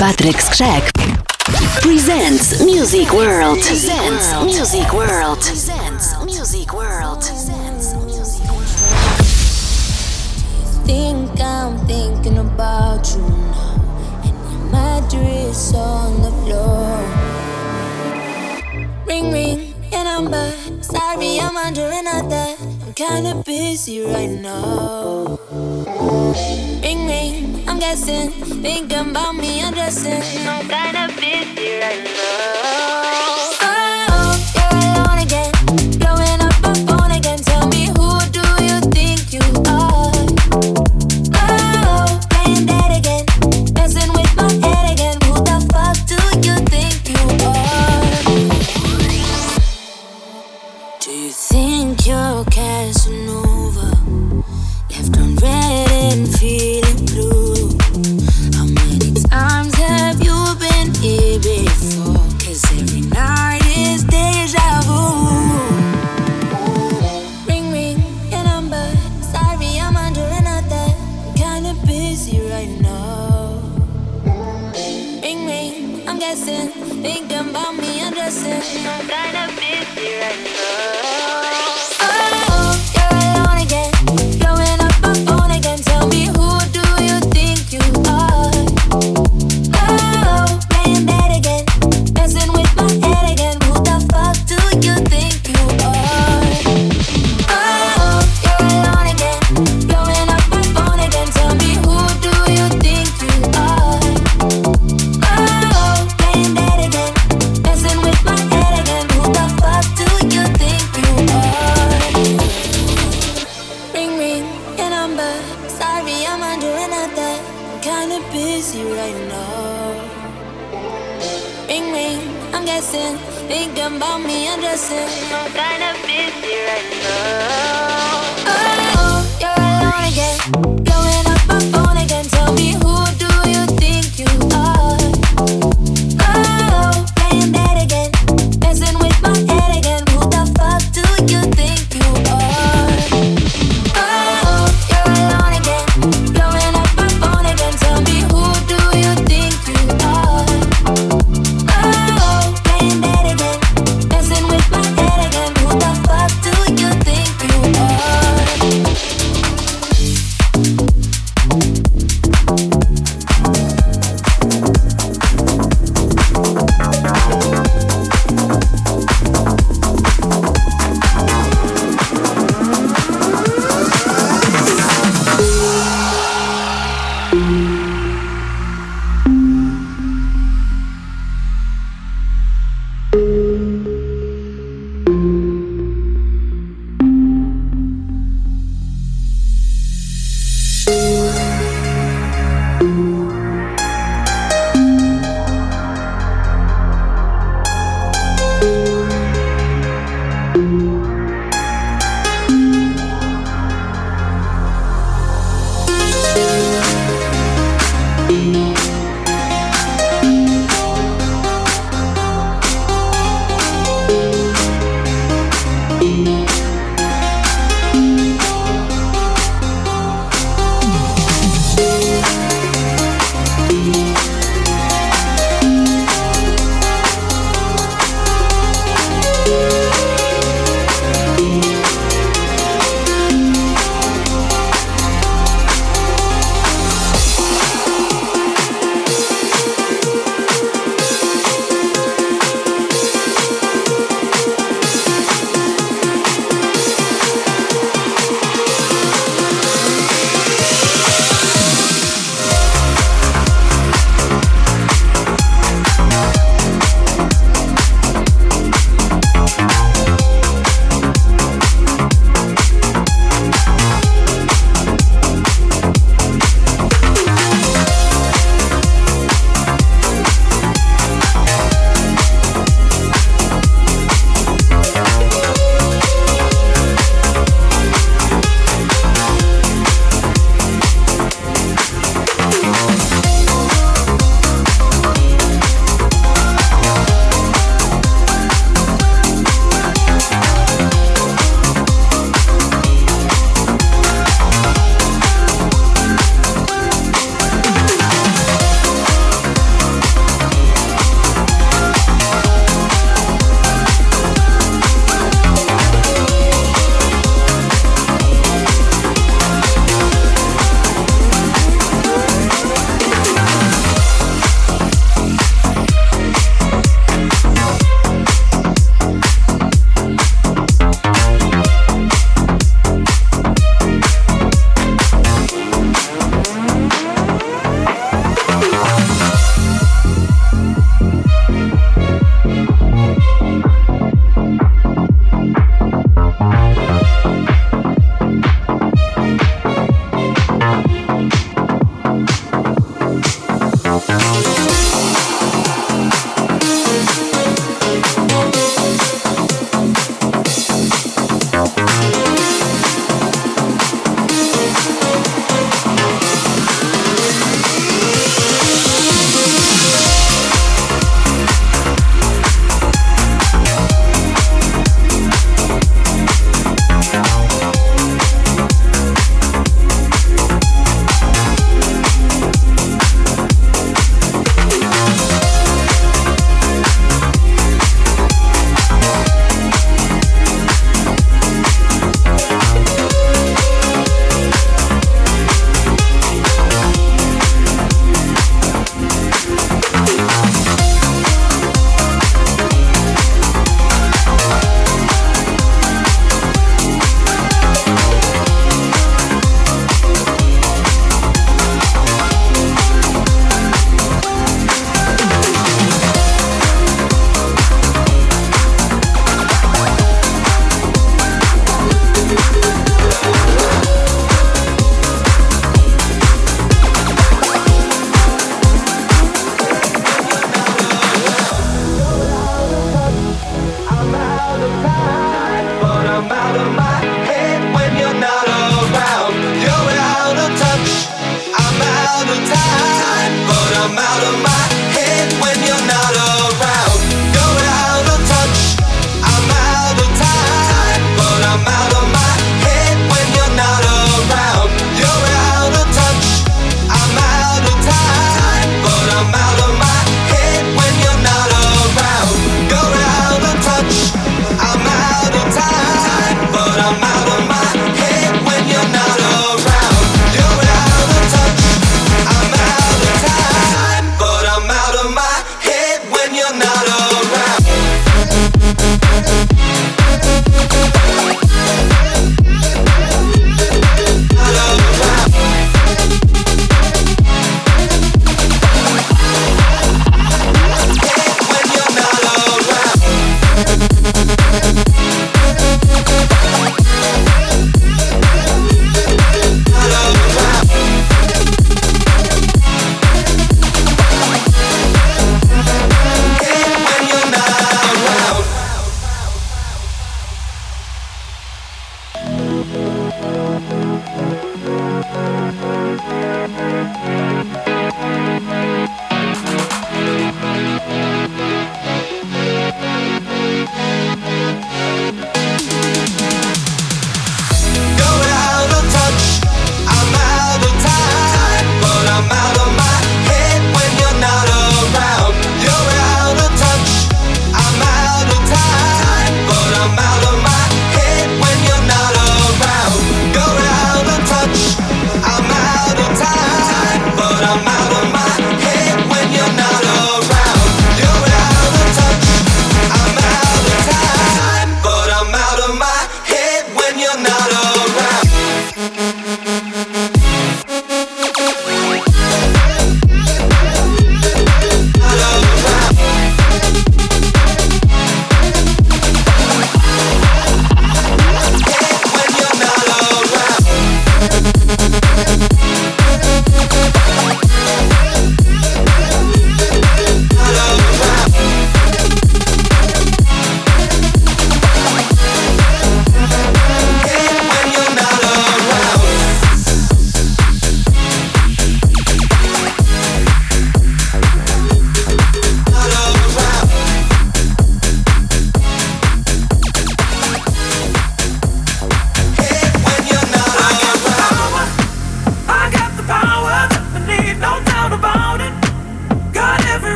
Patrick Skrzek presents Music World. Presents Music World. Presents Music World. Think I'm thinking about you now, and your mattress on the floor. Ring ring, your number. Sorry, I'm under another. I'm kinda busy right now. Ring ring, I'm guessing. thinking about me, I'm dressing. I'm kinda busy right now. number. Sorry, I'm under another. I'm kinda busy right now. Ring ring, I'm guessing. Think about me, I'm dressing. I'm kinda busy right now.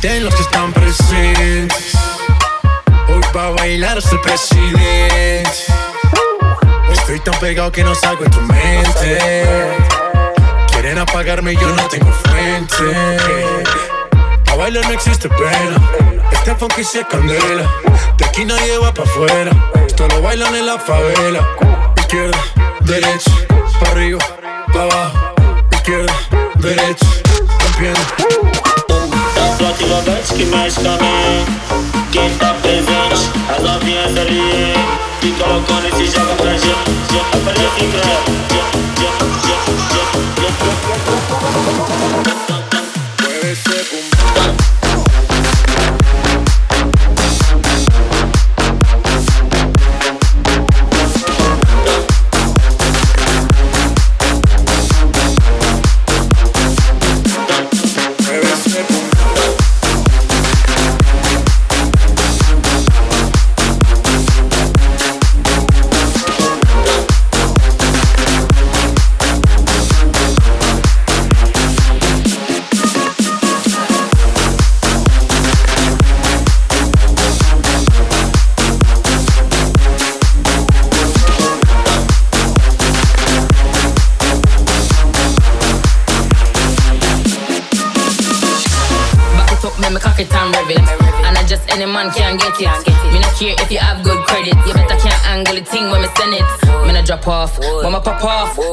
Griten los que están presentes. Hoy va a bailar hasta el presidente. Estoy tan pegado que no salgo en tu mente. Quieren apagarme y yo no tengo frente. A bailar no existe pena. Este funky se candela. De aquí nadie va pa' afuera. Esto lo bailan en la favela. Izquierda, derecha, pa' arriba, pa' abajo. Izquierda, derecha, rompiendo. Ativamente que a mim Quem tá presente, as novinhas ali Fica loucona e se joga pra gente Aparece em breve man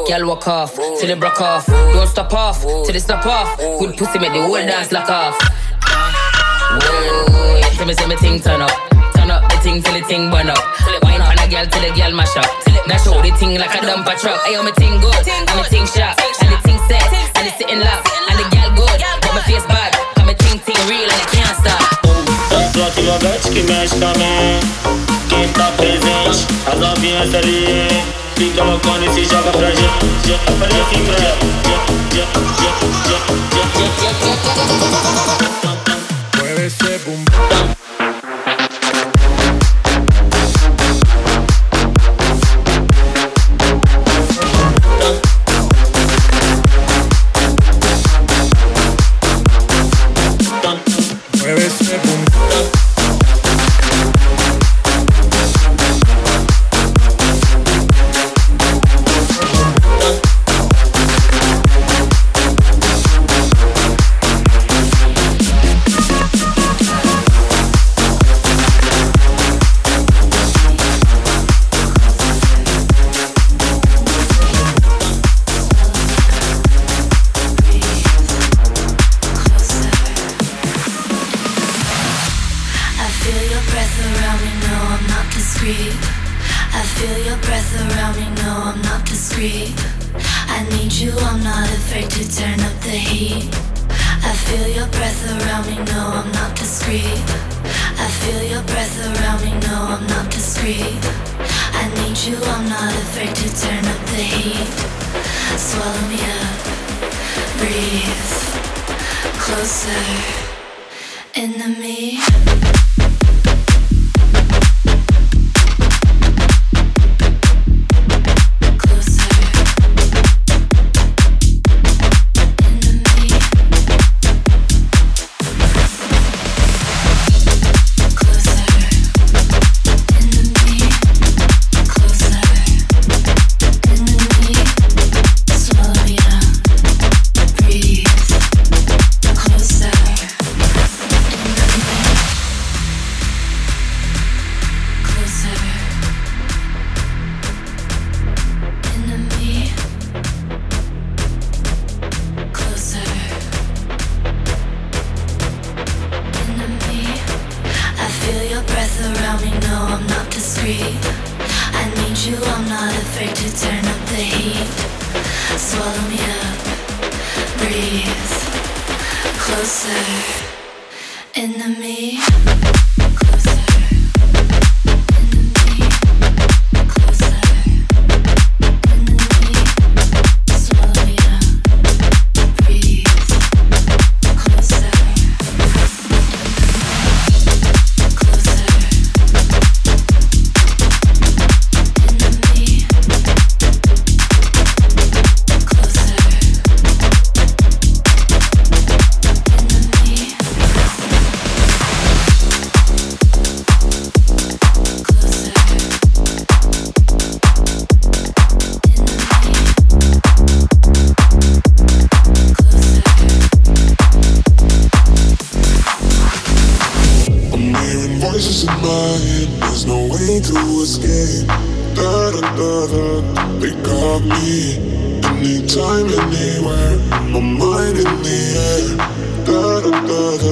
girl walk off till it broke off. Don't stop off till it stop off. Good pussy make the whole dance lock off. Whoa, tell me say me thing turn up. Turn up the thing till the thing burn up. Wine on a girl till the girl mash up. Now show the thing like a dumper truck. Ayo, me thing good, and me thing sharp, and the thing set, and it's sitting locked, and the girl good, but my face bad, cause me thing thing real and it can't stop. ativamente que mexe com a mim Quem tá presente, se colocando e se joga pra gente. Olha aqui pra ela. Mueve ese bumbum.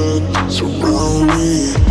good surround me.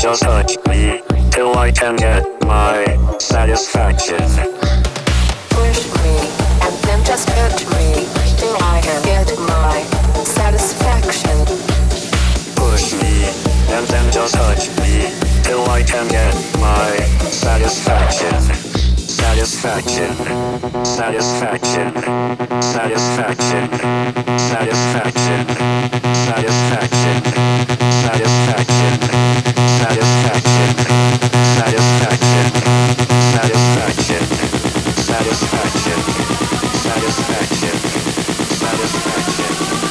just touch me till I can get my satisfaction. touch me till I can get my satisfaction. Satisfaction. Satisfaction. Satisfaction. Satisfaction. Satisfaction. Satisfaction. Satisfaction. Satisfaction. Satisfaction. Satisfaction. Satisfaction. Satisfaction.